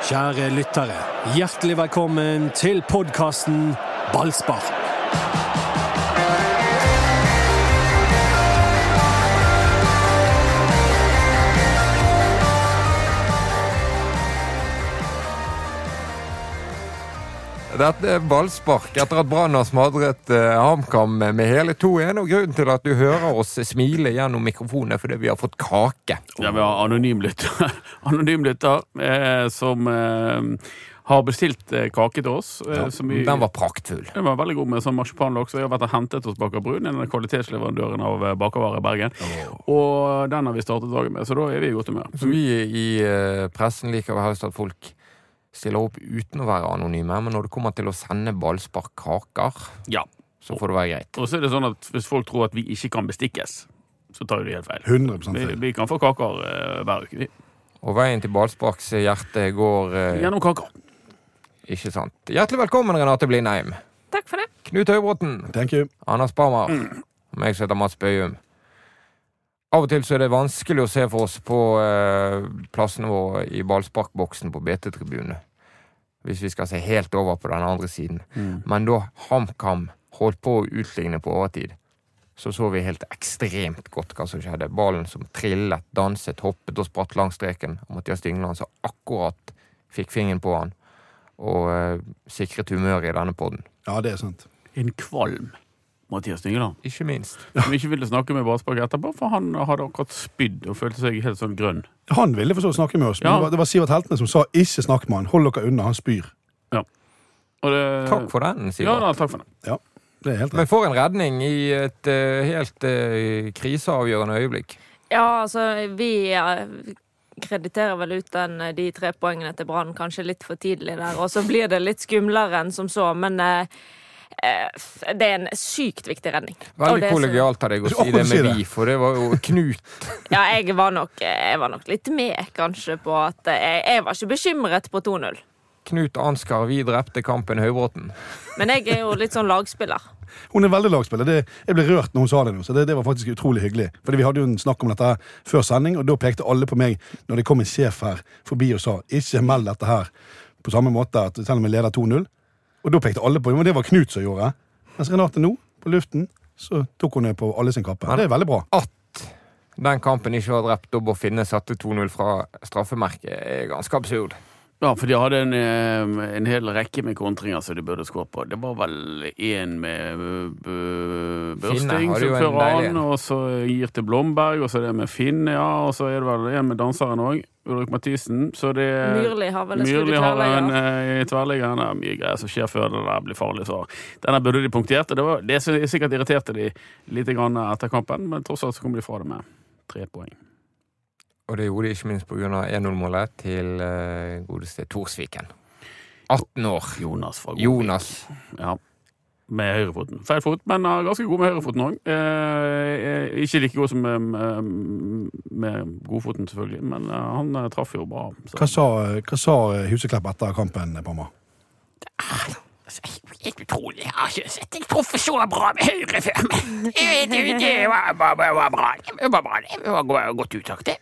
Kjære lyttere, hjertelig velkommen til podkasten Ballspark. Dette er ballspark etter at Brann har smadret eh, HamKam med hele 2-1. Og grunnen til at du hører oss smile gjennom mikrofonen, er fordi vi har fått kake. Ja, vi har anonymlytter anonym eh, som eh, har bestilt eh, kake til oss. eh, som vi, Den var praktfull. den var veldig god med sånn marsipanlokk. Så jeg har vært og hentet hos Baker Brun, en av kvalitetsleverandørene av eh, bakervarer i Bergen. Og den har vi startet dagen med, så da er vi i godt humør. Så vi i pressen liker vel helst at folk stiller opp uten å være anonyme, men når det kommer til å sende ballsparkkaker, Ja. så får det være greit. Og så er det sånn at hvis folk tror at vi ikke kan bestikkes, så tar de helt feil. 100% feil. vi kan få kaker uh, hver uke, vi. Og veien til ballsparks hjerte går uh, Gjennom kaker. Ikke sant. Hjertelig velkommen, Renate Blindheim. Takk for det. Knut Høybråten. Thank you. Anders Barmer. Og meg som heter Mats Bøyum. Av og til så er det vanskelig å se for oss på eh, plassene våre i ballsparkboksen på BT-tribunene. Hvis vi skal se helt over på den andre siden. Men da HamKam holdt på å utligne på overtid, så så vi helt ekstremt godt hva som skjedde. Ballen som trillet, danset, hoppet og spratt langs streken. Og Mathias Dingland som akkurat fikk fingeren på han og eh, sikret humøret i denne podden. Ja, det er sant. En kvalm Mathias Dyngeland. Ikke minst. Som ikke ville snakke med Ballspark etterpå, for han hadde akkurat spydd og følte seg helt sånn grønn. Han ville for så vidt snakke med oss, men Ja. det, var, det var Sivert Heltene som sa 'ikke snakk med han', hold dere unna, han spyr. Og det, Takk for den, Ja, Sivert. da, takk for den. Ja, Det er helt Men vi for en redning i et uh, helt uh, kriseavgjørende øyeblikk. Ja, altså, vi uh, krediterer vel ut den, eh, de tre poengene til Brann kanskje litt for tidlig der, og så blir det litt skumlere enn som så, men eh, det er en sykt viktig redning. Veldig kollegialt av deg å si det med vi, for det var jo Knut. Ja, jeg var nok, jeg var nok litt med, kanskje, på at eh, jeg, jeg var ikke bekymret på 2-0. Knut Ansgar, vi drepte kampen Høybråten. Men jeg er jo litt sånn lagspiller. Hun er veldig lagspiller. Det, jeg ble rørt når hun sa det nå, så det, det var faktisk utrolig hyggelig. Fordi Vi hadde jo en snakk om dette før sending, og da pekte alle på meg når det kom en sjef her forbi og sa 'ikke meld dette her' på samme måte, at selv om vi leder 2-0. Og da pekte alle på det, men det var Knut som gjorde. Mens Renate nå, på luften, så tok hun det på alle sin kappe. Det er veldig bra. At den kampen ikke var drept og Finne satte 2-0 fra straffemerket, er ganske absurd. Ja, for de hadde en, eh, en hel rekke med kontringer som de burde skåret på. Det var vel én med uh, børsting som fører an, og så gir til Blomberg, og så det med Finn, ja, og så er det vel en med danseren òg, Ulrik Mathisen. Så det Myrli har vel en Myrli har en eh, i tverrliggeren. Det er mye greier som skjer før det der blir farlig. Så denne burde de punktert. Det, var, det som sikkert irriterte de litt etter kampen, men tross alt så kom de fra det med tre poeng. Og det gjorde de ikke minst pga. 1-0-målet til uh, godeste Torsviken. 18 år. Jonas fra Godvik. Jonas. Ja. Med høyrefoten. Feil fot, men uh, ganske god med høyrefoten òg. Eh, eh, ikke like god som med, med, med godfoten, selvfølgelig, men han traff jo bra. Så. Hva sa, hva sa Huseklepp etter kampen, Pamma? Helt utrolig. Jeg har ikke sett deg truffe så bra med høyre før. men Det, det, det var, var, var, var bra. Det var bra. Det var godt uttak, det.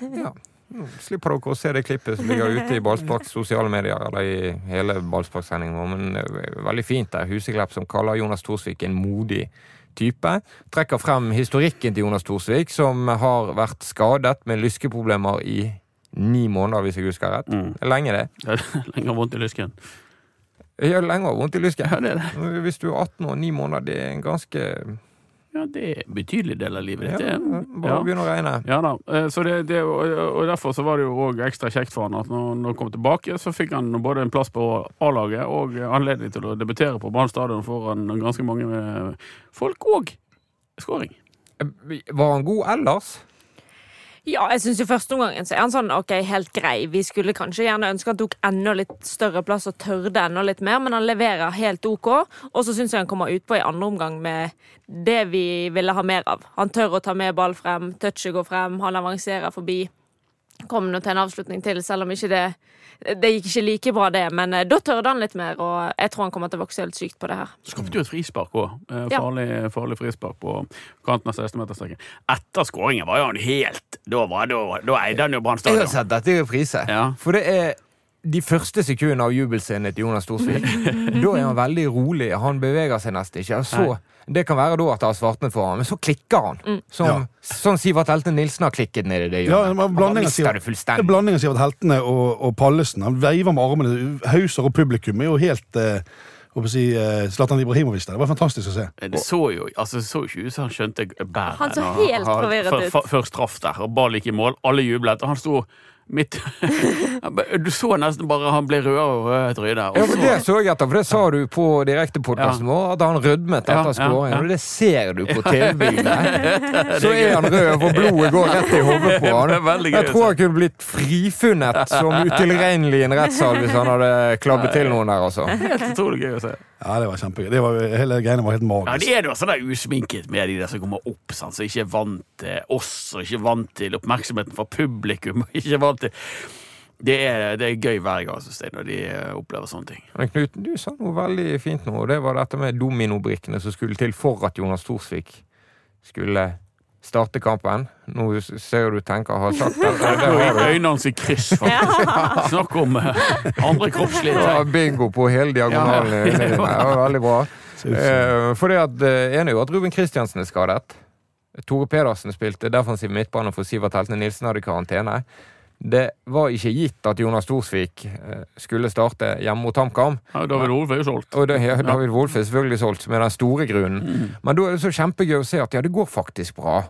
Ja. Nå slipper dere å se det klippet som ligger ute i Ballsparks sosiale medier, eller i hele Ballspark-sendingen vår, men er veldig fint der. Huseklepp som kaller Jonas Thorsvik en modig type. Trekker frem historikken til Jonas Thorsvik, som har vært skadet med lyskeproblemer i ni måneder, hvis jeg husker rett. Mm. Lenge, det. Er Lenger vondt i lysken. Ja, lenge vondt i lysken. Ja, det det. Hvis du er 18 år, ni måneder, det er en ganske Ja, det er en betydelig del av livet ditt. Ja, Bare Ja. begynne å regne. Ja da, eh, så det, det, og, derfor så var det jo òg ekstra kjekt for han at når når han kom tilbake, så fikk han både en plass på A-laget og anledning til å debutere på Brann stadion foran ganske mange eh, folk, og skåring. Var han god ellers? Ja, jeg syns i første omgangen så er han sånn ok, helt grei. Vi skulle kanskje gjerne ønske han tok enda litt større plass og tørde enda litt mer, men han leverer helt OK. Og så syns jeg han kommer utpå i andre omgang med det vi ville ha mer av. Han tør å ta med ball frem, touchet går frem, han avanserer forbi. Kom nå til en avslutning til, selv om ikke det Det gikk ikke like bra, det, men eh, da tørde han litt mer, og jeg tror han kommer til å vokse helt sykt på det her. Skapte jo et frispark òg. Eh, Ja. farlig, farlig frispark på kanten av 16-meterstreken. Etter skåringen var jo han helt Da, var, da, da eide han jo Brann Jeg har sett dette i reprise. Ja. For det er de første sekundene av jubelscenen til Jonas Storsvik, da er han veldig rolig. Han beveger seg nesten ikke. Så, det kan være da at det har svartnet for ham, men så klikker han. Som, Ja. Sånn Sivert Helte Nilsen har klikket ned i det Ja, hjørnet. det blanding av Sivert- er Heltene og, og Pallesen. Han veiver med armene. Hauser og publikum er jo helt eh, håper si, eh, Zlatan Ibrahimovic der. Det var fantastisk å se. Det så jo altså, så ikke ut som han skjønte bæret. Han så helt forvirret ut. før- straff der, og ball gikk i mål. Alle jublet. Og han sto midt Du så nesten bare han ble rødere rødere i trynet. Ja, for Det så jeg etter, for det sa du på direktepodkasten vår, at han rødmet etter ja, skåringen. ja. Det ser du på TV-bildet. Så er han rød, for blodet går rett i hodet på han. Jeg tror han kunne blitt frifunnet som utilregnelig i en rettssal hvis han hadde klabbet til noen der, altså. Helt utrolig gøy å se. Ja, det var kjempegøy. Det var, hele greiene var helt magisk. Ja, det er noe sånn der usminket med de der som kommer opp, sant? som ikke er vant til oss, og ikke vant til oppmerksomheten fra publikum. og ikke vant til... Det er, det er gøy hver gang synes jeg, når de eh, opplever sånne ting. Men Knut, du sa noe veldig fint nå, og det var dette med dominobrikkene som skulle til for at Jonas Thorsvik skulle starte kampen. Nå ser du tenker har sagt det. det har øynene hans i kryss, faktisk. Snakk om eh, andre kroppslige Ja, bingo på hele diagonalen. Ja. Det var veldig bra. Eh, For det at, ene er jo at Ruben Kristiansen er skadet. Tore Pedersen spilte defensiv midtbane for Sivert Heltene Nilsen hadde karantene. Det var ikke gitt at Jonas Thorsvik eh, skulle starte hjemme mot HamKam. Ja, David Wolff er jo solgt. Og det, ja, David Wolff er selvfølgelig solgt, er den store grunnen. Men da er det så kjempegøy å se at ja, det går faktisk bra.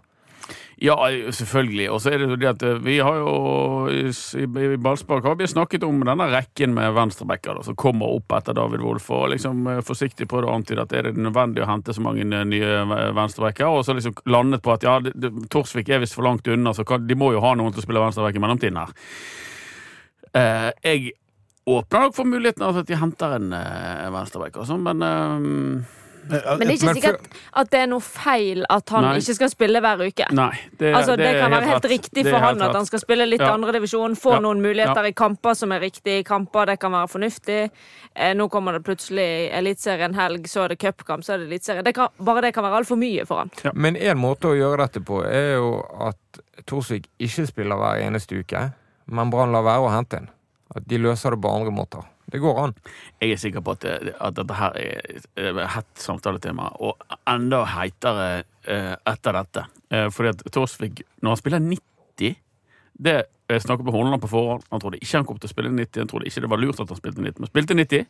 Ja, selvfølgelig. Og så er det jo det at eh, vi har jo i, i, Ballspark har vi snakket om denne rekken med venstrebacker som kommer opp etter David Wolff, og liksom eh, forsiktig prøvd det antyde at er det nødvendig å hente så mange nye venstrebacker, og så liksom landet på at ja, Torsvik er visst for langt unna, så de må jo ha noen til å spille venstreback i mellomtiden her. Eh, jeg åpner nok for muligheten at de henter en eh, venstreback, altså, men eh, Men det er ikke sikkert at det er noe feil at han Nei. ikke skal spille hver uke. Nei. Det, Altså, det, det kan være helt helt riktig for han at han skal spille litt Ja. andredivisjon, få Ja. noen muligheter Ja. i kamper som er riktige kamper. Det kan være fornuftig. Eh, nå kommer det plutselig Eliteserien helg, så er det cupkamp, så er det Eliteserien. Bare det kan være altfor mye for han. Men én måte å gjøre dette på er jo at Thorsvik ikke spiller hver eneste uke, men Brann lar være å hente en. At de løser det på andre måter. Det går an. Jeg er sikker på at, at dette her er et hett samtaletema, og enda heitere eh, etter dette. Eh, fordi at Torsvik, når han spiller 90 Det jeg snakket med Horneland på forhånd. Han trodde ikke han kom til å spille 90. Han trodde ikke det var lurt at han spilte 90, men spilte 90.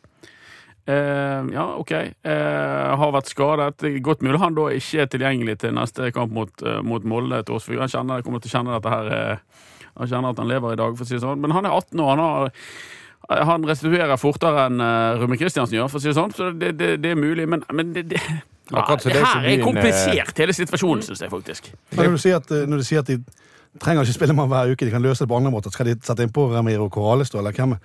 Eh, ja, OK. Eh, har vært skadet. Godt mulig han da ikke er tilgjengelig til neste kamp mot, mot Molde. Torsvik. Han kjenner, kommer til å kjenne dette her eh, Han kjenner at han lever i dag, for å si det sånn. Men han er 18 år. Han har han restituerer fortere enn uh, Rumme Kristiansen gjør, for å si det sånn. Så det, det, det er mulig, men, men det, det, ja, her er komplisert, hele situasjonen, syns jeg faktisk. Men når, du sier at, når du sier at de trenger ikke spille med hver uke, de kan løse det på andre måter, skal de sette inn på Ramiro Corales da? Eller hvem,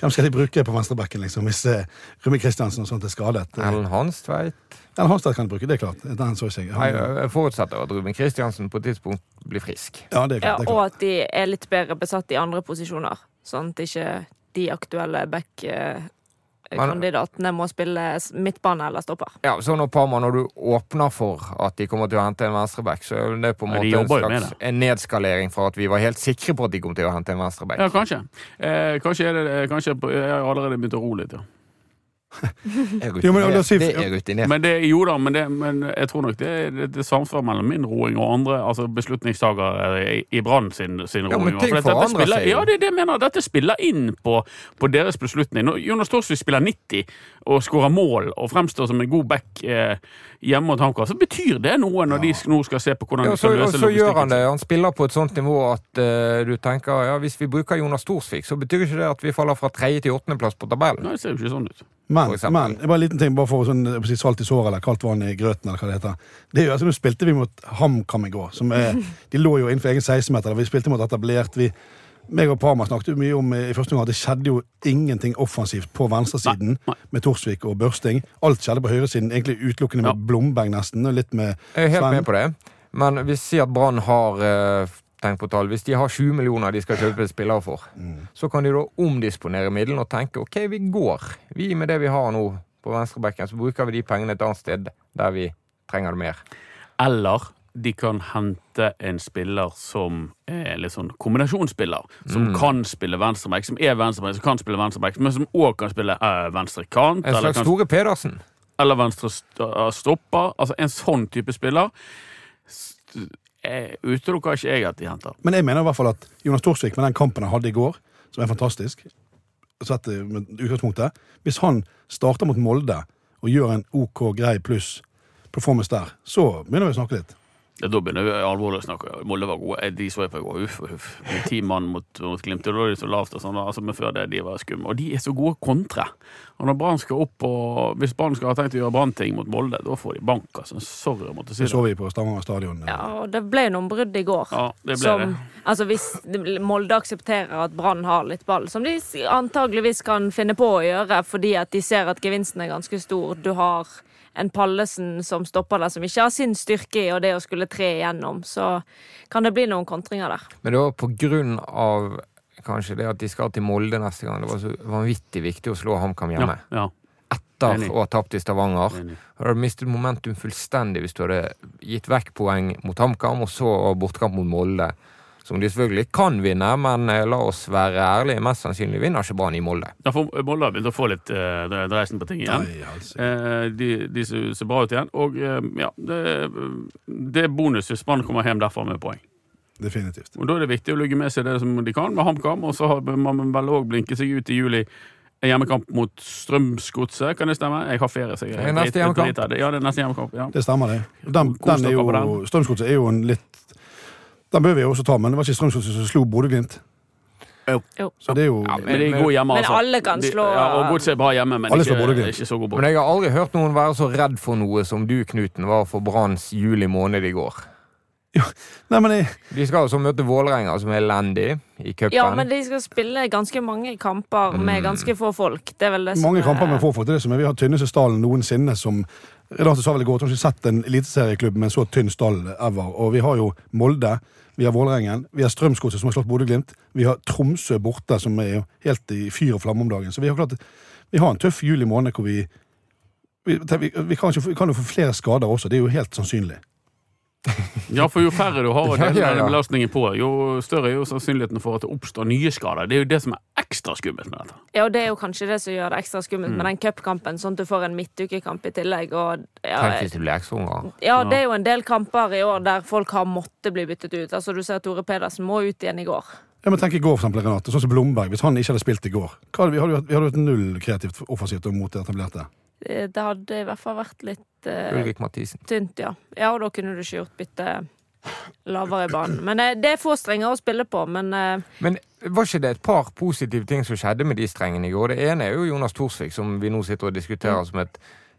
hvem skal de bruke på venstrebacken, liksom, hvis eh, Rumi Kristiansen og sånt er skadet? Eh, Ellen Hanstveit Ellen Hanstveit kan de bruke, det er klart. Den så jeg. Nei, Han, Jeg forutsetter at Rumi Kristiansen på et tidspunkt blir frisk. ja, det er klart. Det er og at de er litt bedre besatt i andre posisjoner, sånn at ikke de aktuelle back-kandidatene må spille midtbane eller stopper. Ja, så når Parma, når du åpner for at de kommer til å hente en venstreback, så er det på en Ja, måte en slags en nedskalering fra at vi var helt sikre på at de kom til å hente en venstreback. Ja, kanskje. Eh, kanskje er det eh, kanskje Jeg har allerede begynt å ro litt, ja. Er Jo, men si- det er rutinert. Men det, jo da, men, det, men jeg tror nok det, det, det samsvar mellom min roing og andre altså beslutningstagere i, i Brann sin, sin Ja, roing. men ting For dette spiller-. Ja, det er det jeg mener. Dette spiller inn på, på deres beslutning. Når Jonas Thorsvik spiller 90 og skårer mål og fremstår som en god back eh, hjemme mot HamKam, så betyr det noe når de nå skal se på hvordan Ja, de løse skal og så gjør han det. Han spiller på et sånt nivå at uh, du tenker ja, hvis vi bruker Jonas Thorsvik, så betyr ikke det at vi faller fra tredje til åttendeplass på tabellen. Nei, det ser jo ikke sånn ut. Men, men bare en liten ting, bare for sånn, si, salt i såret eller kaldt vann i grøten. eller hva det heter. Det er jo, altså, Nå spilte vi mot HamKam i går. Som er, de lå jo innenfor egen 16-meter. Vi spilte mot etablert. vi meg og Parma snakket jo mye om eh, i første gang at det skjedde jo ingenting offensivt på venstresiden Nei, nei. med Torsvik og Børsting. Alt skjedde på høyresiden, egentlig utelukkende med Ja. Blomberg nesten. og litt med Jeg er helt med på det. Men vi sier at Brann har eh, tenk på tall, hvis de har 20 millioner de skal kjøpe spillere for, så kan de da omdisponere midlene og tenke ok, vi går. Vi med det vi har nå på venstrebekken, så bruker vi de pengene et annet sted der vi trenger det mer. Eller de kan hente en spiller som er litt sånn kombinasjonsspiller. Som kan spille venstreback, som er venstreback, som kan spille venstreback, men som òg kan spille øh, venstre kant. En slags kan- Store Pedersen. eller venstre st- uh, stopper. Altså en sånn type spiller st- eh, utelukker ikke jeg at de henter. Men jeg mener i hvert fall at Jonas Torsvik med den kampen han hadde i går, som er fantastisk, sett med utgangspunktet Hvis han starter mot Molde og gjør en OK grei pluss performance der, så begynner vi å snakke litt. Ja, da begynner vi alvorlig å snakke. Molde var gode. De så jeg på i går. Uff, uff. Med ti mann mot, mot Glimt. Da var de så lavt og sånn. Altså, men før det, de var skumle. Og de er så gode kontre. Og når Brann skal opp og Hvis Brann skal ha tenkt å gjøre Brann-ting mot Molde, da får de bank. Altså. Sorry å måtte si Det Det så vi på Stavanger stadion. eh. Ja, og det ble noen brudd i går. Ja, det ble som, det. altså hvis Molde aksepterer at Brann har litt ball, som de antageligvis kan finne på å gjøre fordi at de ser at gevinsten er ganske stor. Du har en Pallesen som stopper der, som ikke har sin styrke i og det å skulle tre igjennom. Så kan det bli noen kontringer der. Men det var på grunn av kanskje det at de skal til Molde neste gang. Det var så vanvittig viktig å slå HamKam hjemme. ja, Etter Enig. å ha tapt i Stavanger. enig. Du hadde mistet momentum fullstendig hvis du hadde gitt vekk poeng mot HamKam, og så bortkamp mot Molde. Som de selvfølgelig kan vinne, men eh, la oss være ærlige, mest sannsynlig vinner ikke Brann i Molde. Ja, for Molde har begynt å få litt uh, dreisen på ting igjen. Nei, altså. uh, de, de ser, ser bra ut igjen. Og uh, ja, det, det er bonus hvis Brann kommer hjem derfra med poeng. Definitivt. Og Da er det viktig å lugge med seg det som de kan med HamKam, og så har man vel òg blinket seg ut i juli. En hjemmekamp mot Strømsgodset, kan det stemme? Jeg har ferie, så jeg er neste hjemmekamp. Ja, det er neste hjemmekamp. Ja. Det stemmer, det. Den, den er jo. Strømsgodset er jo en litt Den bør vi jo også ta, men det var ikke Strømsgodset som slo Bodø-Glimt. Jo. Så det er jo Ja, Men de er gode hjemme, altså. Men alle kan De- slå- Ja, og Godset er bra hjemme, men ikke, slår ikke så god Men jeg har aldri hørt noen være så redd for noe som du, Knuten, var for Branns juli måned i går. Nei, men jeg, De skal altså møte Vålerenga, som er elendig i cupen. Ja, men de skal spille ganske mange kamper med ganske få folk. Det er vel det som mange er- kamper med få folk. Det er det som er. Vi har tynneste stallen noensinne som Renate sa vel i går, jeg har ikke sett en eliteserieklubb med en så tynn stall ever. Og vi har jo Molde, vi har Vålerengen, vi har Strømsgodset som har slått Bodø-Glimt. Vi har Tromsø borte, som er helt i fyr og flamme om dagen. Så vi har klart Vi har en tøff juli måned hvor vi vi, vi, kan, ikke, vi kan jo få flere skader også, det er jo helt sannsynlig. Ja, for jo færre du har å Ja, dele ja, ja. belastningen på, jo større er jo sannsynligheten for at det oppstår nye skader. Det er jo det som er ekstra skummelt med dette. Ja, og det er jo kanskje det som gjør det ekstra skummelt Mm. med den cupkampen, sånn at du får en midtukekamp i tillegg. Og, ja, Tenk hvis det blir ekstraomganger. ja, det er jo en del kamper i år der folk har måttet bli byttet ut. Altså, du ser Tore Pedersen må ut igjen i går. Ja, men tenk i går, for eksempel, Renate. Sånn som Blomberg. Hvis han ikke hadde spilt i går, hva hadde vi hadde jo vi hadde jo hatt null kreativt offensivt mot det etablerte. Det det hadde i hvert fall vært litt eh, Ulrik Mathisen. tynt, ja. Ja, og da kunne du ikke gjort bytte lavere i banen. Men eh, det er få strenger å spille på, men eh, Men var ikke det et par positive ting som skjedde med de strengene i går? Det ene er jo Jonas Thorsvik, som vi nå sitter og diskuterer som et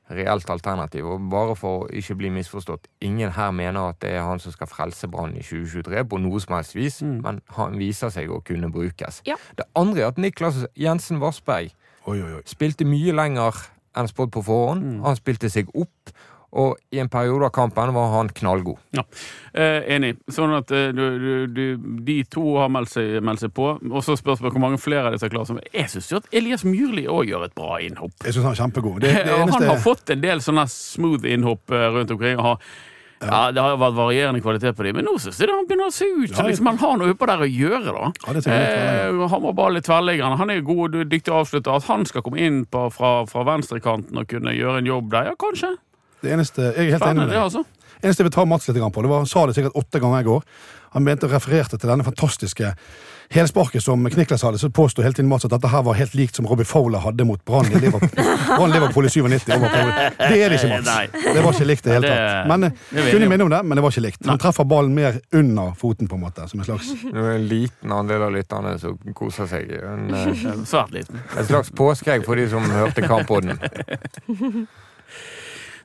reelt alternativ. Og bare for å ikke bli misforstått, ingen her mener at det er han som skal frelse Brann i 2023 på noe som helst vis, men han viser seg å kunne brukes. Ja. Det andre er at Niklas Jensen Vassberg Oi, oi, oi. spilte mye lenger enn spådd på forhånd. Han spilte seg opp, og i en periode av kampen var han knallgod. Ja, eh, Enig. Sånn at eh, du, du, du, de to har meldt seg, meldt seg på. Og så spørsmålet hvor mange flere av disse er klare. som- Jeg syns jo at Elias Myrli òg gjør et bra innhopp. Jeg synes han er kjempegod. Det, det eneste Han har fått en del sånne smooth innhopp eh, rundt omkring. og Har, ja, Det har vært varierende kvalitet på dem, men nå syns jeg det han begynner å se ut som liksom, han har noe oppå der å gjøre. da Ja, det eh, Han var bare litt tverrliggende. Han er god og dyktig avslutter. At han skal komme inn på, fra, fra venstrekanten og kunne gjøre en jobb der, ja, kanskje. det eneste, Jeg er helt enig med med det, altså. Eneste jeg vil ta Mats litt på, det var, han sa det sikkert åtte ganger i går. Han mente og refererte til denne fantastiske helsparket som Kniklas hadde. Så påstod hele tiden Mats at dette her var helt likt som Robbie Fowler hadde mot Brann i Liverpool, Liverpool i 97. Det er det ikke, Mats. Det var ikke likt i det hele tatt. Men eh, kunne minne om det, men det var ikke likt. Han treffer ballen mer under foten, på en måte. Som en slags Det er en liten andel av lytterne som koser seg. En, eh, Svært liten. et slags påskeegg for de som hørte Kamppodden.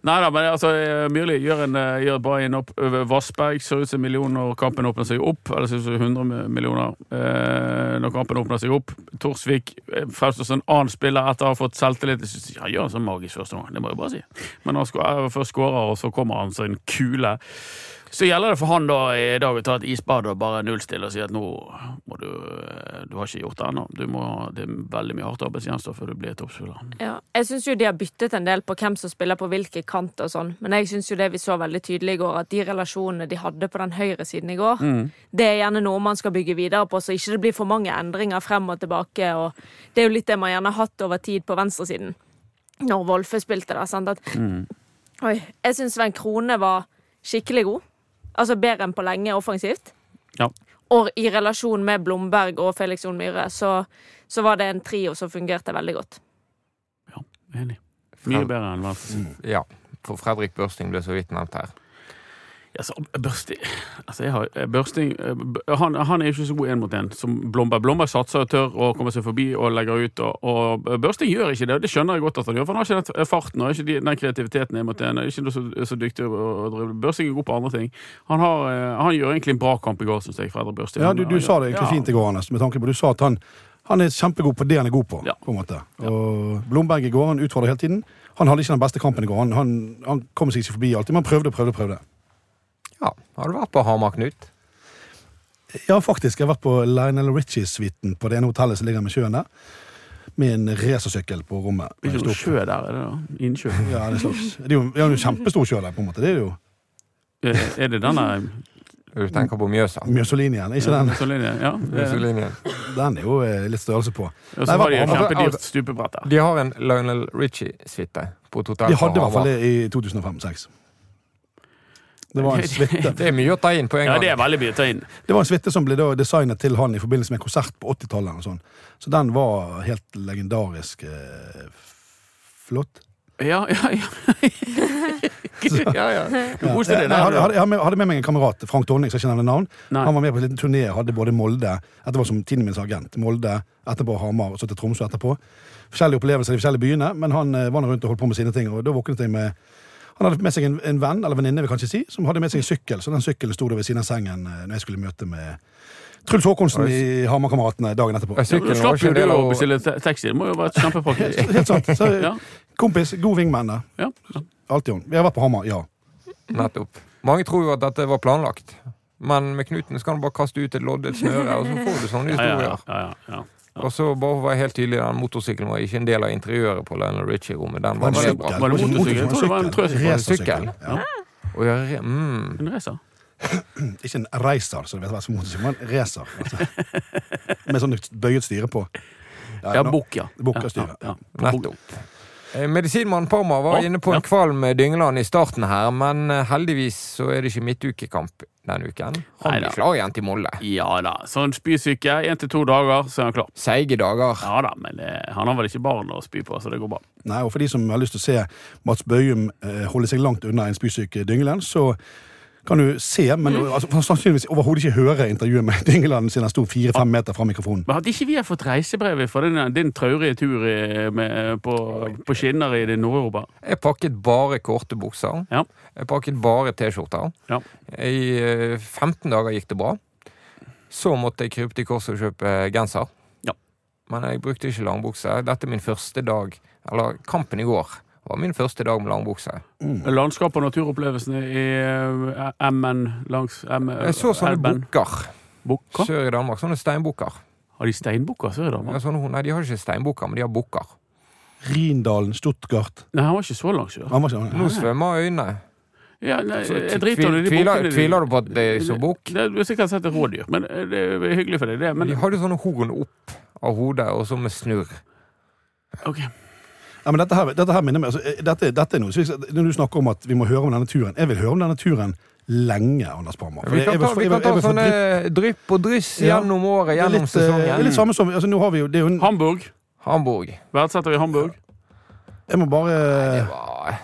Nei da, men altså, eh, Myrli gjør, en, eh, gjør bra innhopp. over Vassberg ser ut som en million når kampen åpner seg opp. Eller ser ut som 100 millioner eh, når kampen åpner seg opp. Torsvik eh, fremstår som en annen spiller etter å ha fått selvtillit. Han gjør en sånn magisk første gang, det må jeg bare si. Men han først skårer, og så kommer han som en kule. Så gjelder det for han da i dag å ta et isbad og bare nullstille og si at nå må du eh, Du har ikke gjort det ennå. Det er veldig mye hardt arbeid som gjenstår før du blir toppspiller. Ja. Jeg syns jo de har byttet en del på hvem som spiller på hvilke kant og sånn, men jeg syns jo det vi så veldig tydelig i går, at de relasjonene de hadde på den høyre siden i går, det er gjerne noe man skal bygge videre på, så ikke det blir for mange endringer frem og tilbake, og det er jo litt det man gjerne har hatt over tid på venstresiden. Når Wolfe spilte der, sant, at Oi. Jeg syns Sven Krone var skikkelig god. Altså bedre enn på lenge offensivt. Ja. Og i relasjon med Blomberg og Felix Jon Myhre, så, så var det en trio som fungerte veldig godt. Ja, Enig. Mye bedre enn venstre. Ja, for Fredrik Børsting ble så vidt nevnt her. Ja, så Børsting altså jeg har, Børsting eh, han, han er ikke så god én mot én som Blomberg. Blomberg satser og tør å komme seg forbi og legger ut. Og, og Børsting gjør ikke det, og det skjønner jeg godt at han gjør. For han har ikke den farten og ikke den kreativiteten én mot én. Ikke så, så dyktig å drive. Børsting er god på andre ting. Han, har, eh, han gjør egentlig en bra kamp i går, syns jeg. Fredrik Børsting. Ja, du, du sa det egentlig ja. fint i går, Anders, med tanke på du sa at han, han er kjempegod på det han er god på. Ja. på en måte. Og Blomberg i går han utfordret hele tiden. Han hadde ikke den beste kampen i går. Han, han, kom seg ikke forbi alltid, men prøvde og prøvde. prøvde. Ja, Har du vært på Hamar, Knut? Ja, faktisk. Jeg har vært på Lionel Richie-suiten på det ene hotellet som ligger med sjøen der. Med en racersykkel på rommet. Det er ikke noe sjø der, er det da? Innsjø? Ja, det er, slags, det er jo det er jo en kjempestor sjø der, på en måte. Det er jo Eh, Er det denne Du tenker på Mjøsa? Mjøsolinien, Ikke den? Mussolini? Ja. det-. Den er jo eh, litt størrelse på. Og så har de hva- et hva- kjempedyrt stupebrett der. De har en Lionel Richie-suite på et hotell De hadde i hvert fall det i 2005-2006. Det var en suite. Det er mye å ta inn på en gang. Ja, det er veldig mye å ta inn. Det var en suite som ble da designet til han i forbindelse med en konsert på 80-tallet. sånn. Så den var helt legendarisk eh, flott. Ja, ja, ja. ja, ja. Du koste deg jeg, hadde, der. jeg hadde med- hadde med meg en kamerat, Frank Tonning, som jeg ikke nevner navn. Nei. Han var med på en liten turné, hadde både Molde Dette var som tiden min agent. Molde, etterpå Hamar, og så til Tromsø etterpå. Forskjellige opplevelser i de forskjellige byene, men han eh, var rundt og holdt på med sine ting. og da våknet jeg med Han hadde med seg en, en venn, eller venninne, vil kanskje si, som hadde med seg en sykkel. Så den sykkelen sto da ved siden av sengen eh, når jeg skulle møte med Truls Håkonsen i Hamar-kameratene dagen etterpå. Ja, Du slapp jo det å bestille ta- taxi. Det må jo være kjempepraktisk. Helt sant. Så, Ja, kompis, god wingman der. ja. ja. Alltid on. Vi har vært på Hamar, ja. Nettopp. Mange tror jo at dette var planlagt. Men med Knuten skal kan du bare kaste ut et loddet snøre, og så får du sånne Ja, ja, ja, ja, ja. Og så bare for å være helt tydelig, den motorsykkelen var ikke en del av interiøret på Lionel Richie-rommet. Den var Det var sykkel. Var det motorsykkel? Jeg tror det var en trøsykkel. Racersykkel. Sykkel? Ja. Re- mm. En racer. Ikke en racer, så det vet hva som motorsykkel, men en racer. Altså. Med sånn bøyet styre på. Ja, nå- bukk, ja. Bukk og styre. Ja, ja. Nettopp. Eh, Medisinmannen Parma var inne på en ja. kvalm Dyngeland i starten her, men eh, heldigvis så er det ikke midtukekamp denne uken. Han Neida. blir klar igjen til Molde. Ja da. Sånn spysyke. Én til to dager, så er han klar. Seige dager. Ja da, men eh, han har vel ikke barn å spy på, så det går bra. Nei, og For de som har lyst til å se Mats Bøyum eh, holde seg langt unna en spysyk Dyngeland, så kan du se, men altså, sannsynligvis overhodet ikke høre intervjuet med Dingeland siden han sto fire-fem meter fra mikrofonen. Men Hadde ikke vi fått reisebrevet for din, din traurige tur i, med, på, på skinner i det Nord-Europa. Jeg pakket bare korte bukser. Ja. Jeg pakket bare T-skjorter. Ja. I eh, 15 dager gikk det bra. Så måtte jeg krype til korset og kjøpe genser. Ja. Men jeg brukte ikke langbukse. Dette er min første dag, eller kampen i går, var min første dag med langbukse. Landskap og naturopplevelsene i eh, MN langs M Jeg så sånne bukker sør i Danmark. Sånne steinbukker. Har de steinbukker sør i Ja, Danmark? sånne, nei, de har ikke steinbukker, men de har bukker. Rindalen, Stuttgart Nei, han var ikke så langt sør. Han var ikke Nå svømmer øynene. Ja, nei, jeg driter i de tviler, bukkene. tviler du på at det er så bukk? Det- Du har sikkert sett et rådyr, men eh, det er hyggelig for deg, det. Men De hadde sånne horn opp av hodet, og så med snurr. ok. Ja, men dette her, dette her minner meg altså, eh, dette, dette er noe, så Når du snakker om at vi må høre om denne turen Jeg vil høre om denne turen lenge, Anders Parma. For Vi jeg- kan jeg vil ta, få- vi jeg kan vil- ta jeg vil få sånne drypp og dryss Ja. gjennom året, Det er gjennom litt, eh, det er sesongen. litt samme som altså, Nå har vi jo Det er jo en Hamburg. Hamburg. Verdsetter vi Hamburg? Jeg må bare Det var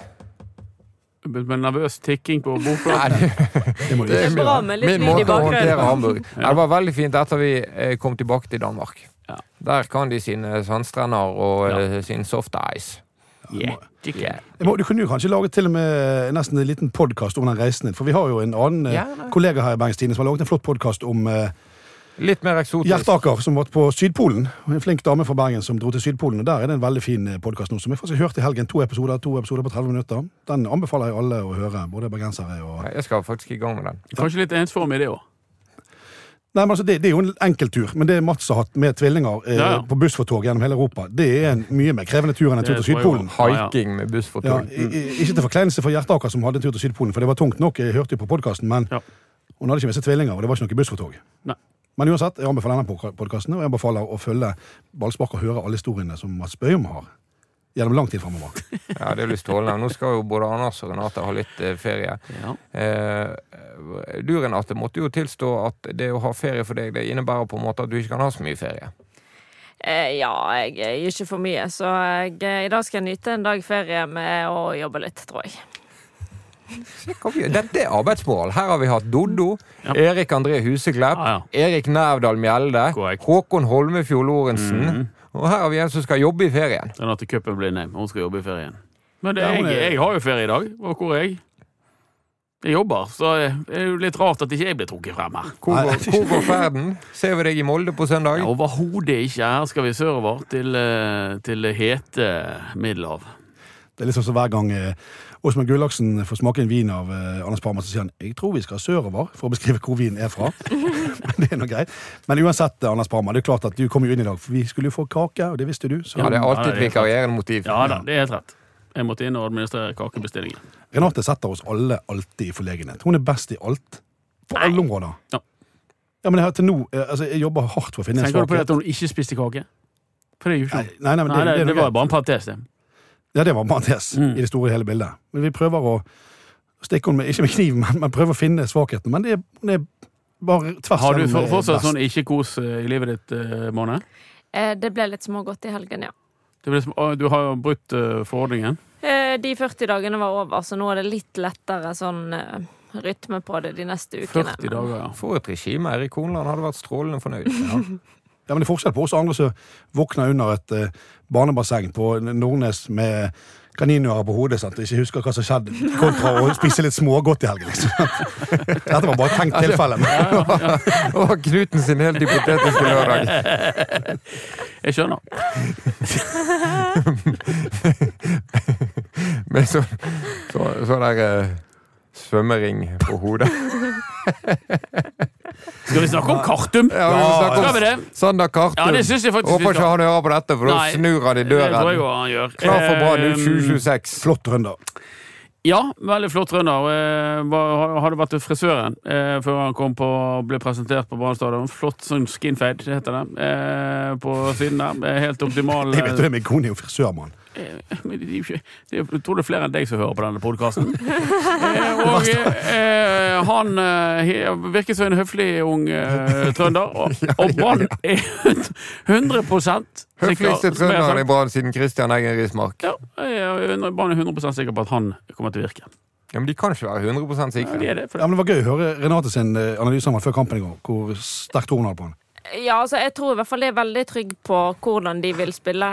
Med nervøs tikking på Nei, bordplaten. det, Det må du Det er ikke bra med litt min lyd i måte å håndtere bakgrunnen. Hamburg. Nei, Det var veldig fint etter vi eh, kom tilbake til Danmark. Ja. Der kan de sine sandstrender og Ja. eh, sin soft ice. Yeah. Yeah. Må, du kunne jo kanskje laget til og med nesten en liten podkast om den reisen din. For vi har jo en annen eh, Ja, kollega her i Bergens Tidende som har laget en flott podkast om, eh, Litt mer eksotisk. Hjertaker, som var på Sydpolen. En flink dame fra Bergen som dro til Sydpolen. og Der er det en veldig fin podkast nå, som jeg faktisk hørte i helgen. To episoder to episoder på 30 minutter. Den anbefaler jeg alle å høre, både bergensere og Jeg skal faktisk i gang med den. Kanskje litt ensformig, det òg. Nei, men altså, det, det er jo en enkelttur, men det Mats har hatt med tvillinger eh, Ja, ja. på buss for tog gjennom hele Europa, det er en mye mer krevende tur enn en tur til Sydpolen. Hiking med buss for tog. Ja, ikke til forkleinelse for Gjertaker som hadde en tur til Sydpolen, for det var tungt nok. Jeg hørte jo på podkasten, men Ja. hun hadde ikke med seg tvillinger, og det var ikke noe buss for tog. Nei. Men uansett, jeg anbefaler denne podkasten, og jeg anbefaler å følge Ballspark og høre alle historiene som Mats Bøyum har. Gjennom lang tid framover. Ja, det er litt strålende. Nå skal jo både Anders og Renate ha litt eh, ferie. Ja. Eh, du, Renate, måtte jo tilstå at det å ha ferie for deg, det innebærer på en måte at du ikke kan ha så mye ferie. Eh, ja, jeg gir ikke for mye, så jeg, eh, i dag skal jeg nyte en dag ferie med å jobbe litt, tror jeg. Dette er arbeidsmoral. Her har vi hatt Doddo, Ja. Erik André Huseklepp, Ja, ja. Erik Nævdal Mjelde, Håkon Holmefjord Lorentzen. Mhm. Og her har vi en som skal jobbe i ferien. Renate Cupen blir nei, hun skal jobbe i ferien. Men det, jeg, jeg har jo ferie i dag. Og hvor er jeg? Jeg jobber, så det er jo litt rart at ikke jeg blir trukket frem her. Hvor går, hvor går ferden? Ser vi deg i Molde på søndag? Ja, Overhodet ikke. Her skal vi sørover til, eh, til hete Middelhav. Det er liksom som hver gang eh, Åsmund Gullaksen får smake en vin av eh, Anders Parma, så sier han jeg tror vi skal sørover, for å beskrive hvor vinen er fra. Men det er noe greit. Men uansett, eh, Anders Parma, det er klart at du kom jo inn i dag, for vi skulle jo få kake, og det visste du. Så Ja, det er alltid det et er vikarierende motiv. Ja da, det er helt rett. Jeg måtte inn og administrere kakebestillingen. Renate setter oss alle alltid i forlegenhet. Hun er best i alt. På alle områder. Ja. Ja, men jeg, til nå, eh, altså, jeg jobber hardt for å finne en svakhet. Tenker du på det at hun ikke spiste kake? For det er jo ikke Nei, nei, nei, men Nei, det, er det, noe var bare en parentes, det. Ja, det var Mathias Mm. i det store hele bildet. Men vi prøver å stikke henne med, ikke med kniv, men, men prøver å finne svakheten. Men det er, det er bare tvers Har du for, eh, fortsatt sånn ikke-kos eh, i livet ditt, eh, Måne? Eh, det ble litt smågodt i helgen, ja. Det blir som, du har jo brutt uh, forordningen. Eh, de 40 dagene var over, så nå er det litt lettere sånn uh rytme på det de neste ukene. 40 dager, ja. For et regime. Erik Hornland hadde vært strålende fornøyd. Ja, men det er forskjell på oss andre som våkner under et eh, barnebasseng på Nordnes med kaninører på hodet sant? og ikke husker hva som skjedde, kontra å spise litt smågodt i helgen. Liksom. Dette var bare et tenkt tilfelle. Det var Knuten sin helt hypotetiske lørdag. Jeg skjønner. Med sånn så, så der eh, svømmering på hodet. Skal vi snakke om Kartum? Ja, vi snakke om Skal vi det? Sander Kartum. Ja, det synes jeg faktisk Håper ikke han hører på dette, for da snur han i døren. Det tror jeg også han gjør. Klar for Brann Eh, ut 2026. Flott rønder. Ja, veldig flott trønder. Eh, Hadde vært frisøren eh, før han kom på ble presentert på Brann stadion. Flott sånn skinfade, heter det, eh, på siden der. Helt optimal. Jeg vet jo det, min kone er jo frisørmann. Eh, det det Jeg tror det er flere enn deg som hører på denne podkasten. og eh, han eh, he- virker som en høflig ung eh, trønder. Og, og Brann er 100 sikker Høfligste trønderen i. Brann siden Christian Eggen Rismark. Ja, jeg 100 Brann er 100 sikker på at han kommer til å virke. Ja, men de kan ikke være 100 Ja, sikre. de er det, Ja, men Det var gøy å høre Renate sin eh, analyse han før kampen i går. Hvor sterkt tror hun hadde på han. Ja, altså, jeg tror i hvert fall de er veldig trygge på hvordan de vil spille,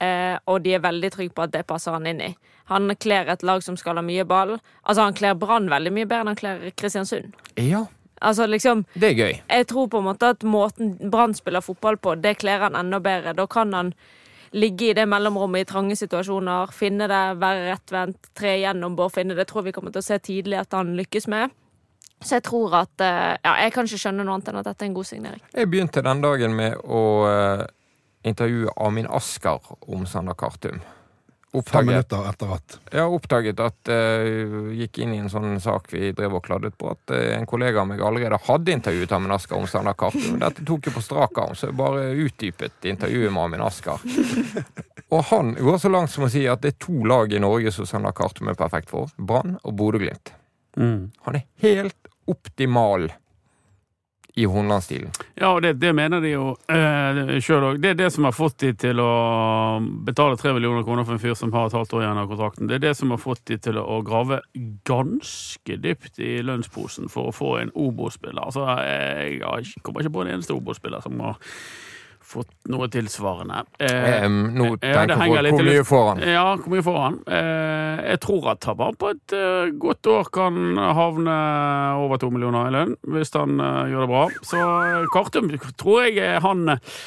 eh, og de er veldig trygge på at det passer han inn i. Han kler et lag som skal ha mye ball. Altså, han kler Brann veldig mye bedre enn han kler Kristiansund. Ja, Altså, liksom, det er gøy. jeg tror på en måte at måten Brann spiller fotball på, det kler han enda bedre. Da kan han ligge i det mellomrommet i trange situasjoner, finne det, være rettvendt, tre gjennom Bård Finne. Det tror vi kommer til å se tidlig at han lykkes med. Så jeg tror at eh, Ja, jeg kan ikke skjønne noe annet enn at dette er en god signering. Jeg begynte den dagen med å intervjue Amin Askar om Sander Kartum. Fem minutter etter at har oppdaget at uh, gikk inn i en sånn sak vi drev og kladdet på, at uh, en kollega av meg allerede hadde intervjuet Amin Askar om Sander Kartum. Dette tok jeg på strak arm, så jeg bare utdypet intervjuet med Amin Askar. Og han går så langt som å si at det er to lag i Norge som Sander Kartum er perfekt for. Brann og Bodø-Glimt. Mm. Han er helt optimal i Hornland-stilen. Ja, og det, det mener de jo eh, sjøl òg. Det er det som har fått de til å betale tre millioner kroner for en fyr som har et halvt år igjen av kontrakten. Det er det som har fått de til å grave ganske dypt i lønnsposen for å få en Obo-spiller. Altså, jeg kommer ikke på en eneste Obo-spiller som har fått noe tilsvarende. Eh, um, nå ja, det tenker henger på litt hvor mye får han? Ja, hvor mye får han? Eh, jeg tror at han bare på et eh, godt år kan havne over to millioner i lønn, hvis han eh, gjør det bra. Så eh, Kartum tror jeg er han eh,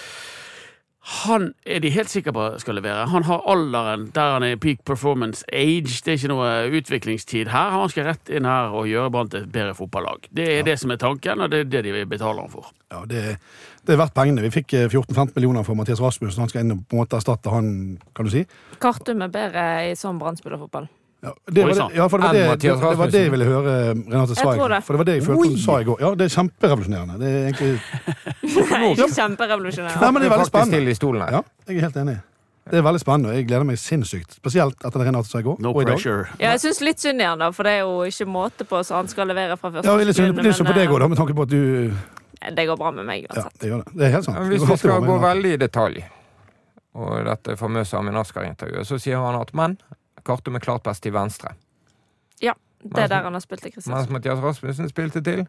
han er de helt sikre på skal levere. Han har alderen der han er i peak performance age. Det er ikke noe utviklingstid her. Han skal rett inn her og gjøre Brann til et bedre fotballag. Det er det som er tanken, og det er det de betaler han for. Ja, det, det er verdt pengene. Vi fikk eh, 14-15 millioner for Mathias Rasmussen. Han skal inn og på en måte erstatte han, kan du si. Kartum er bedre i sånn Brann-spillerfotball. Ja, det var det, ja, for det var det, det, det var det jeg ville høre eh, Renate det. For det var det jeg følte hun sa i går. Ja, det er kjemperevolusjonerende. Det er egentlig Nei, ikke kjemperevolusjonerende. Nei, men det er veldig spennende. Ja, jeg er helt enig. Det er veldig spennende, og jeg gleder meg sinnssykt. Spesielt etter det Renate sa i går. No og i dag. pressure. Ja, jeg syns litt synd i han da, for det er jo ikke måte på så han skal levere fra første Ja, litt synd synd på deg òg, med tanke på at du eh, Det går bra med meg Ja, det gjør det. Det er helt sant. Men hvis vi skal gå veldig i detalj, og dette famøse Amin Askar-intervjuet, så sier han at men Kartum er klart best til venstre. Ja, det er der han har spilt i Mens Kristiansand. Mathias Rasmussen spilte til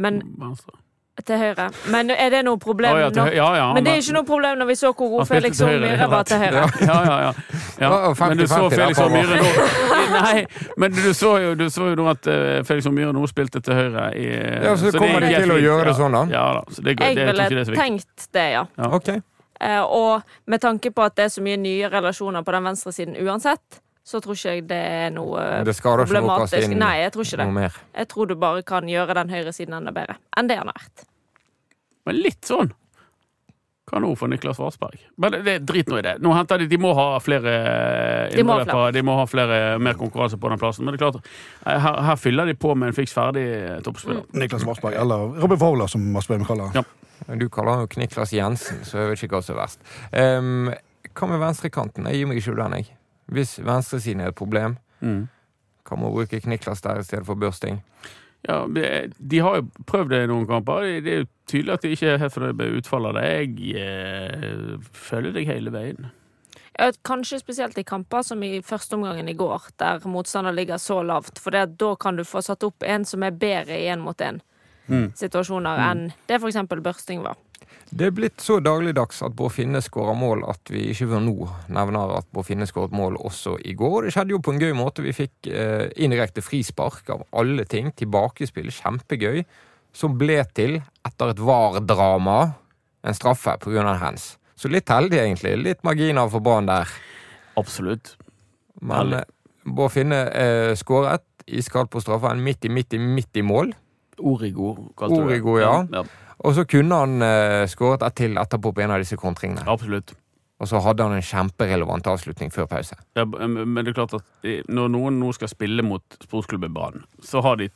Men Venstre. Til høyre. Men er det noe problem oh, ja, til ja, ja, Men det er ikke noe problem når vi så hvor god Felix og Myhre var til høyre. Ja, ja, ja. ja. Ja, Men du så Felix og Myhre nå Nei, men du så jo, du så jo nå at eh, Felix og Myhre nå spilte til høyre. I, Ja, så kommer de til å gjøre det sånn, da? Ja da. Så det, går- Jeg det, det ville så viktig. tenkt det, ja. Ja. Ok. Eh, og med tanke på at det er så mye nye relasjoner på den venstre siden uansett, så tror ikke jeg det er noe Det problematisk. ikke noe Nei, jeg tror ikke det. mer. Jeg tror du bare kan gjøre den høyre siden enda bedre enn det han har vært. Men litt sånn kanon for Niklas Varsberg? Men det, det, drit nå i det. Nå henter de, de må ha flere ha innløpere, de må ha flere mer konkurranse på den plassen. Men det er klart, eh, her, her fyller de på med en fiks ferdig toppspiller. toppspiller. Niklas Varsberg, eller Robin Fowler, som Vassberg kaller. Ja. Du kaller han jo Kniklas Jensen, så jeg vet ikke hva som er verst. Um, hva med venstrekanten? Jeg gir meg ikke den, jeg. Hvis venstresiden er et problem, Mm. kan man bruke Kniklas der i stedet for Børsting. Ja, De har jo prøvd det i noen kamper. Det er jo tydelig at de ikke er helt fornøyd med utfallet av det. Jeg eh, følger deg hele veien. Ja, Kanskje spesielt i kamper som i førsteomgangen i går, der motstander ligger så lavt. For det, da kan du få satt opp en som er bedre i én mot én Mm. situasjoner enn det f.eks. Børsting var. Det er blitt så dagligdags at Bård Finne skårer mål at vi ikke før nå nevner at Bård Finne skåret mål også i går. Det skjedde jo på en gøy måte. Vi fikk eh, indirekte frispark av alle ting. Tilbakespill, kjempegøy. Som ble til, etter et VAR-drama, en straffe pga. hands. Så litt heldig, egentlig. Litt marginer for Brann der. Absolutt. Men eh, Bård Finne eh, skåret iskaldt på straffen. Midt i, midt i, midt i mål. Origo, kalte du det. Ja. ja. Og så kunne han uh, skåret ett til etterpå på en av disse kontringene. Absolutt. Og så hadde han en kjemperelevant avslutning før pause. Ja, men det er klart at eh, når noen nå skal spille mot sportsklubben Brann, så har de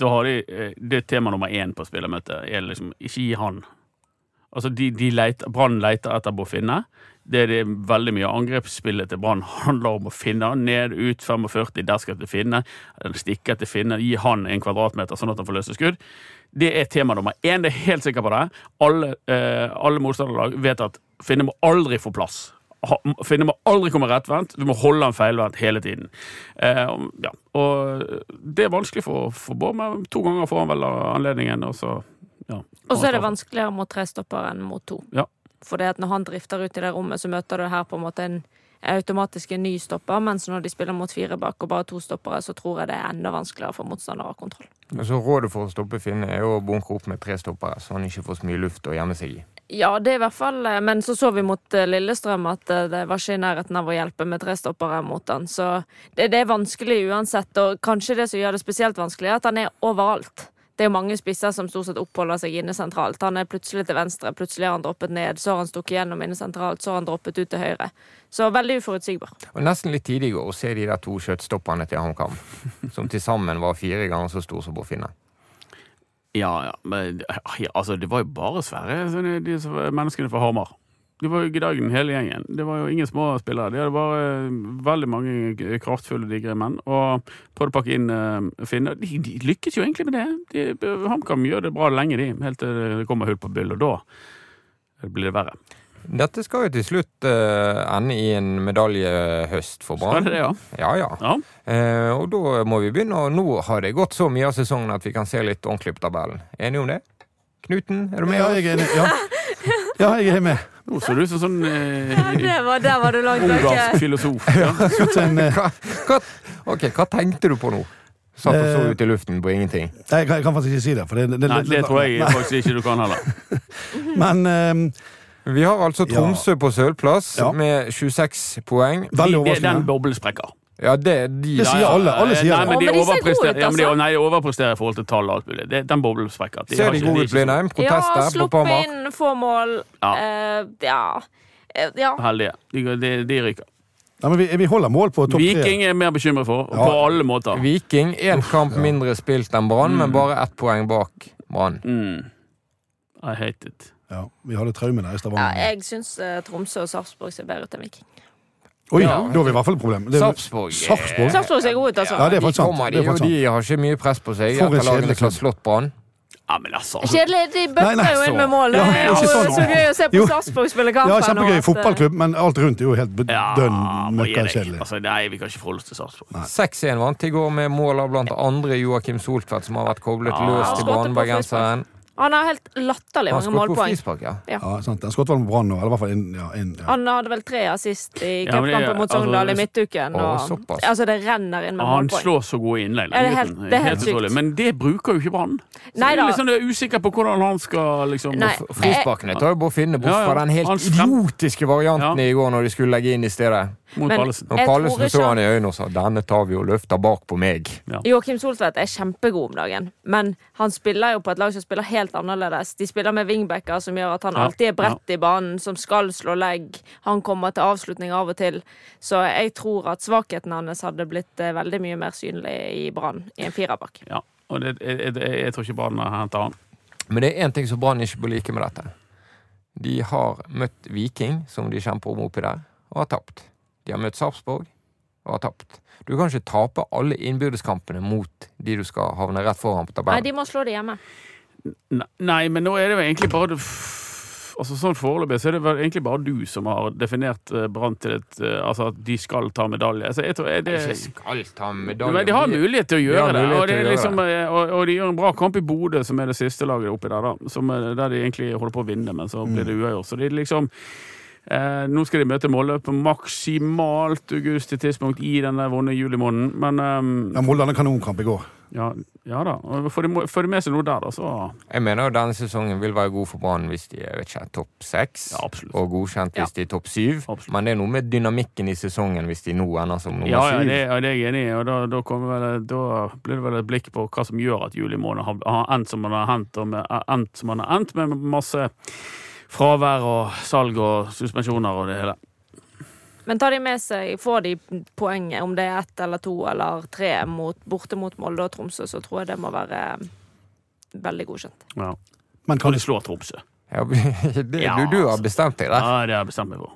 har de, eh, Det tema nummer én på spillermøtet. er liksom, Ikke gi han. Altså, de, de leter, Brann leter etter Bård Finne. Det er det veldig mye angrepsspillet til Brann handler om å finne. Ned, ut, 45, der skal til Finne. Stikke til Finne. Gi han en kvadratmeter, sånn at han får løse skudd. Det er tema nummer én. Det er helt sikker på det. Alle, eh, alle motstanderlag vet at Finne må aldri få plass. Finne må aldri komme rettvendt. Du må holde han feilvendt hele tiden. Eh, ja. Og det er vanskelig for, for Bård, men to ganger får han vel anledningen, og så ja. Og så er det vanskeligere mot tre stopper enn mot to. Ja. For når han drifter ut i det rommet, så møter du her på en måte en automatisk en ny stopper, mens når de spiller mot fire bak og bare to stoppere, så tror jeg det er enda vanskeligere for motstander å ha kontroll. Så Rådet for å stoppe Finne er jo å bunkre opp med tre stoppere, så han ikke får så mye luft å gjemme seg i. Ja, det er i hvert fall eh, Men så så vi mot eh, Lillestrøm at eh, det var ikke i nærheten av å hjelpe med tre stoppere mot han. Så det, det er vanskelig uansett, og kanskje det som gjør det spesielt vanskelig, er at han er overalt. Det er jo mange spisser som stort sett oppholder seg inne sentralt. Han er plutselig til venstre, plutselig har han droppet ned, så har han stukket gjennom inne sentralt, så har han droppet ut til høyre. Så veldig uforutsigbar. Og Nesten litt tidlig å se de der to skjøtstopperne til HamKam, som til sammen var fire ganger så stor som Bård Finne. Ja, ja, men ja, altså, det var jo bare svære de menneskene fra Hamar. De var jo Gdagen, hele gjengen. Det var jo ingen små spillere. De hadde bare eh, veldig mange kraftfulle, digre menn. Og prøvde å pakke inn uh, Finne. De, de lykkes jo egentlig med det. De, HamKam gjør det bra lenge, de. Helt til det kommer hull på byll, og da blir det verre. Dette skal jo til slutt uh, ende i en medaljehøst for Skal Brann. det det, ja? Ja, ja. Ja. Uh, og da må vi begynne, og nå har det gått så mye av sesongen at vi kan se litt ordentlig på tabellen. Enige om det? Knuten, er du med? Ja, jeg er enig. Ja. Ja, jeg er med. Nå så du ut som sånn eh, Det var, der var du langt ungarsk vekke. filosof. Ja. Eh, Hva, hva, ok, hva tenkte du på nå? Satt og så Eh, ut i luften på ingenting. jeg, kan, jeg kan faktisk ikke si det. For det, det, Nei, det tror jeg Nei, faktisk ikke du kan heller. Men eh, Vi har altså Ja. Tromsø på sølvplass Ja. med 26 poeng. den boblen sprekker. Ja, det, de, Det sier alle. Alle sier Nei, det. men de men de overpresterer, ja, de, altså. nei, de overpresterer i forhold til tall og alt mulig. Det- Den boblen sprekker. De Ser de gode de ut, Blindheim? Ja, Protester på sluppet inn få mål. Ja. Uh, ja. Ja. heldige. De, de, de ryker. Ja, men vi, vi holder mål på topp tre. Viking er mer bekymret for, Ja. på alle måter. Viking én kamp mindre spilt enn Brann, men Mm. bare ett poeng bak Brann. Mm. I hate it. Ja, vi hadde traume der i ja, jeg syns eh, Tromsø og Sarpsborg ser bedre ut enn Viking. Oi, Ja. da har vi i hvert fall et problem. Det, Sarpsborg eh, Sarpsborg? Ser gode ut, altså. Ja, det er faktisk sant. kommer Det er de, sant. de har ikke mye press på seg. For en Et kjedelig klubb. slått Brann. Ja, men altså Kjedelig. De bøtter jo inn med mål. Det er jo ikke sånn. så gøy å se på Jo. Sarpsborg spille kamp. ja, kjempegøy at, eh, fotballklubb, men alt rundt er jo helt Ja, dønn møkkakjedelig. Altså, nei, vi kan ikke forholde oss til Sarpsborg. 6-1 vant i går med mål av blant andre Joakim Soltvedt, som har vært koblet Ja. løs til Brann-bergenseren. Han har helt latterlig mange målpoeng. frispark, ja. Ja, sant. Han skåret vel med Brann nå, eller i hvert fall inn, ja, inn, ja. Han hadde vel tre assist i Ja, mot Sogndal mot altså, i midtuken. Å, Og, såpass. altså, det renner inn med målpoeng. Han slår så gode innlegg. Det er helt- det er helt sykt. Men det bruker jo ikke Brann. Så jeg er litt sånn usikker på hvordan han skal liksom Nei. Frisparkene tar jo bare å finne bort Ja, ja. fra den helt idiotiske varianten Ja. i går når de skulle legge inn i stedet. Mot Men- Pallesen. Jeg Pallesen så han i øynene og sa 'denne tar vi og løfter bak på meg'. Joakim Soltvedt er kjempegod om dagen, men han spiller jo på et lag som spiller helt annerledes. De spiller med wingbacker som gjør at han Ja, alltid er bredt i banen, som skal slå legg. Han kommer til avslutning av og til. Så jeg tror at svakheten hans hadde blitt eh, veldig mye mer synlig i Brann i en firerbakk. Ja. Og det, jeg, jeg, jeg tror ikke Brann har henta han. Men det er én ting som Brann ikke bør like med dette. De har møtt Viking, som de kjemper om oppi der, og har tapt. De har møtt Sarpsborg og har tapt. Du kan ikke tape alle innbyrdeskampene mot de du skal havne rett foran på tabellen. Nei, de må slå det hjemme. Nei, men nå er det jo egentlig bare Altså Sånn Foreløpig så er det vel egentlig bare du som har definert eh, Brann til et eh, Altså at de skal ta medalje. Altså, jeg tror er det, Ikke skal ta medalje. men de har mulighet til å De gjøre det. Og, det er liksom, eh, og, og de gjør en bra kamp i Bodø, som er det siste laget oppi der. da som, er- Der de egentlig holder på å vinne, men så blir det uavgjort. Så de liksom eh, Nå skal de møte Molde på maksimalt augusti tidspunkt i denne vonde julimåneden. Men eh, Ja, Molde hadde kanonkamp i går. ja, ja da. Får de, får de med seg noe der, da, så Jeg mener jo denne sesongen vil være god for Brann hvis de er vet ikke, topp seks. Ja, og godkjent hvis de er topp syv. Absolutt. Men det er noe med dynamikken i sesongen hvis de nå ender som nummer Ja, ja, det, ja, det er jeg enig i. Og da, da, vel, da blir det vel et blikk på hva som gjør at juli måned har, har endt som man har endt, og med, endt som man har endt, med masse fravær og salg og suspensjoner og det hele. Men tar de med seg, får de poenget, om det er ett eller to eller tre mot, borte mot Molde og Tromsø, så tror jeg det må være veldig godkjent. Ja. Men kan Og de, slå Tromsø. Ja, det, er du, du har bestemt deg der. Ja, det har jeg bestemt meg for.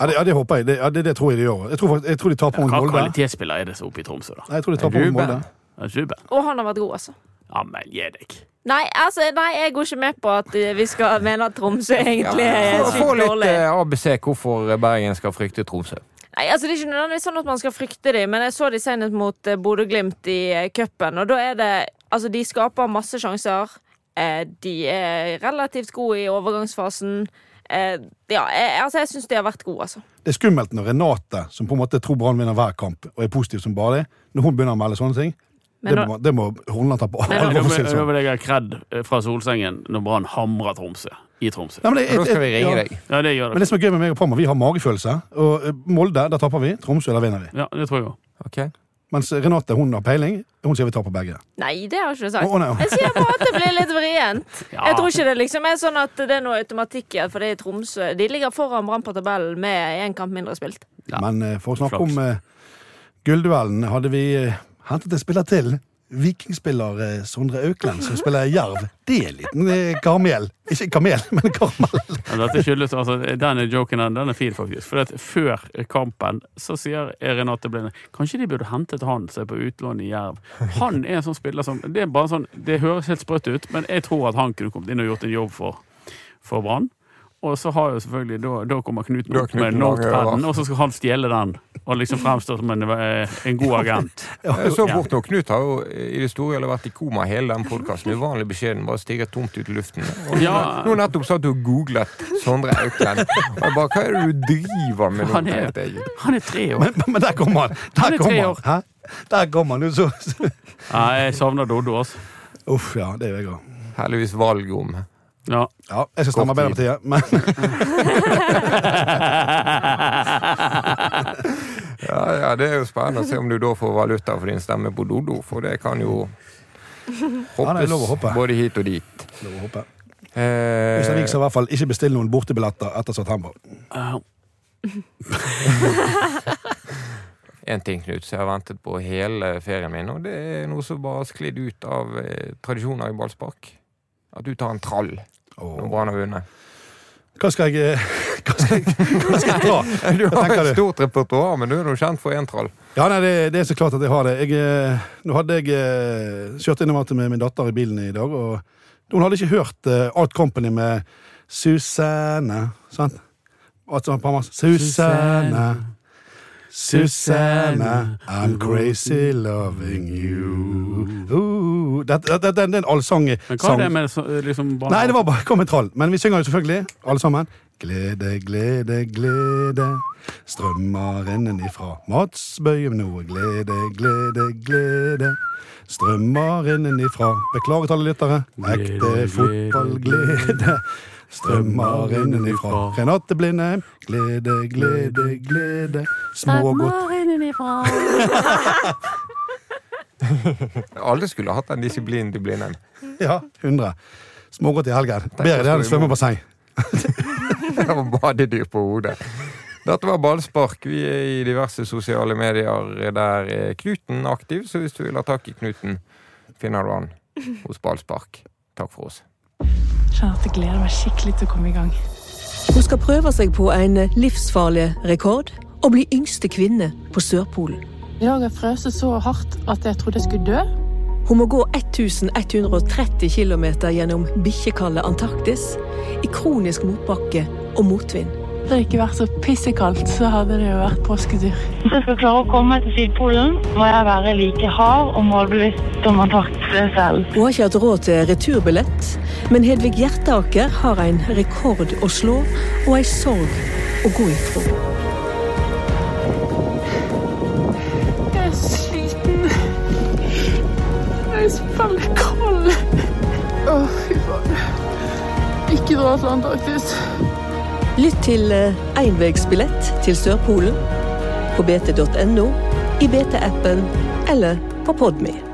ja, det, ja, det håper jeg. Det, ja, det, det tror jeg de gjør. Jeg tror, jeg tror de taper mot Hva Molde. kvalitetsspiller er det som er oppe i Tromsø, da? Jeg tror de taper mot. Molde. Og han har vært god, altså. Ja, men gi deg. Nei, altså, nei, jeg går ikke med på at eh, vi skal mene at Tromsø egentlig er sykt dårlig. Få litt eh, ABC hvorfor Bergen skal frykte Tromsø. Nei, altså Det er ikke nødvendigvis sånn at man skal frykte dem, men jeg så de senest mot eh, Bodø-Glimt i eh, cupen, og da er det Altså, de skaper masse sjanser. Eh, de er relativt gode i overgangsfasen. Eh, ja, jeg, altså, jeg syns de har vært gode, altså. Det er skummelt når Renate, som på en måte tror Brann vinner hver kamp, og er positiv som bare det, når hun begynner å melde sånne ting, det nå- må, det må Horneland ta på Men alvor. Da for å si det vil- da sånn. vil jeg ha kred eh, fra solsengen når Brann hamrer Tromsø. I Tromsø. Nei, men det- et, da skal vi ringe ja. deg. Ja, det gjør Men det. det som er gøy med meg og Pommer, vi har magefølelse. Og eh, Molde, der taper vi. Tromsø, der vinner vi. Ja, det tror jeg også. Ok? Mens Renate hun har peiling. Hun sier vi tar på begge. Nei, det har jeg ikke sagt. Oh, nei. Jeg sier bare at det blir litt vrient. Ja. Jeg tror ikke det liksom er sånn at det er noe automatikk i at fordi Tromsø De ligger foran Brann på tabellen med én kamp mindre spilt. Ja. Men eh, for å snakke Flaks. om uh, gullduellen, hadde vi eh, hentet en spiller til. Vikingspiller eh, Sondre Aukland, som spiller Jerv. Det er en liten karmel. Ikke kamel, men karmel. Dette skyldes, altså, denne joken den, er fin, faktisk. For før kampen så sier Renate Blinde kanskje de burde hentet han som er på utlån i Jerv. Han er en sånn spiller som Det er bare sånn, det høres helt sprøtt ut, men jeg tror at han kunne kommet inn og gjort en jobb for, for Brann. Og så har jo selvfølgelig, da, da kommer Knut opp med notepaden, og så skal han stjele den. Og liksom fremstå som en, eh, en god agent. Jeg så bort nå. Knut har jo i det store hele vært i koma hele den podkasten. Uvanlig beskjeden. Bare stiger tomt ut i luften. Og Ja. Nå nettopp satt du og googlet Sondre Auklend. Og bare, hva er det du driver med nå? Han er- Han er tre år. Men, men der kommer han! Han Der er tre år. han! Hæ? Der kommer han. jo så, Nei, jeg savner Doddo, altså. Uff, ja, det gjør jeg òg. Heldigvis valg om. Ja. Ja, jeg skal stemme. Arbeiderpartiet, men Ja, ja, Det er jo spennende å se om du da får valuta for din stemme på Dodo, for det kan jo Ja, hoppes hoppe. både hit og dit. Lov å håpe. Eh, Wiik i hvert fall ikke bestille noen bortebilletter etter september. Ja. en ting, Knut, som jeg har ventet på hele ferien min, og det er noe som bare har sklidd ut av eh, tradisjoner i ballspark. At du tar en trall når Brann har vunnet. Hva skal jeg Hva skal jeg, hva skal jeg ta? Du har et stort repertoar, men du er nå kjent for én trall. Ja, nei, det, det er så klart at jeg har det. Jeg, eh, nå hadde jeg eh, kjørt innover til med min datter i bilen i dag, og hun hadde ikke hørt uh, Alt Company med Susanne. Sant? Altså, Susanne. Susanne, I'm crazy loving you. Uh, det, det, det, det er en allsang. Men hva er det med liksom bare- Nei, det var bare kom et trall. Men vi synger jo selvfølgelig, alle sammen. Glede, glede, glede strømmer innenifra. Mats Bøyum noe glede, glede, glede strømmer innenifra. Beklager til alle lyttere. Ekte Glede, fotballglede strømmer innenifra. Renate Blindheim, glede, glede, glede smågodt. Alle skulle hatt den disiplinen til Blindheim. Ja, 100. Smågodt i helgen. Bedre det enn svømmebasseng. Det var badedyr på hodet. Dette var ballspark. Vi er i diverse sosiale medier der Knuten er aktiv, så hvis du vil ha tak i Knuten, finner du han hos Ballspark. Takk for oss. Kjenner at jeg gleder meg skikkelig til å komme i gang. Hun skal prøve seg på en livsfarlig rekord og bli yngste kvinne på Sørpolen. I dag har jeg frøst så hardt at jeg trodde jeg skulle dø. Hun må gå 1130 km gjennom bikkjekalde Antarktis i kronisk motbakke og motvind. Hadde det ikke vært så pissekaldt, så hadde det jo vært påsketur. Hvis jeg skal klare å komme meg til Sydpolen, må jeg være like hard og målbevisst som Antarktis selv. Hun har ikke hatt råd til returbillett, men Hedvig Hjertaker har en rekord å slå og ei sorg å gå ifra. Jeg er sliten. Jeg er så veldig kald. Å, fy faen. Ikke dra til Antarktis. Lytt til Einvegsbillett til Sørpolen på bt.no, i BT-appen eller på Podme.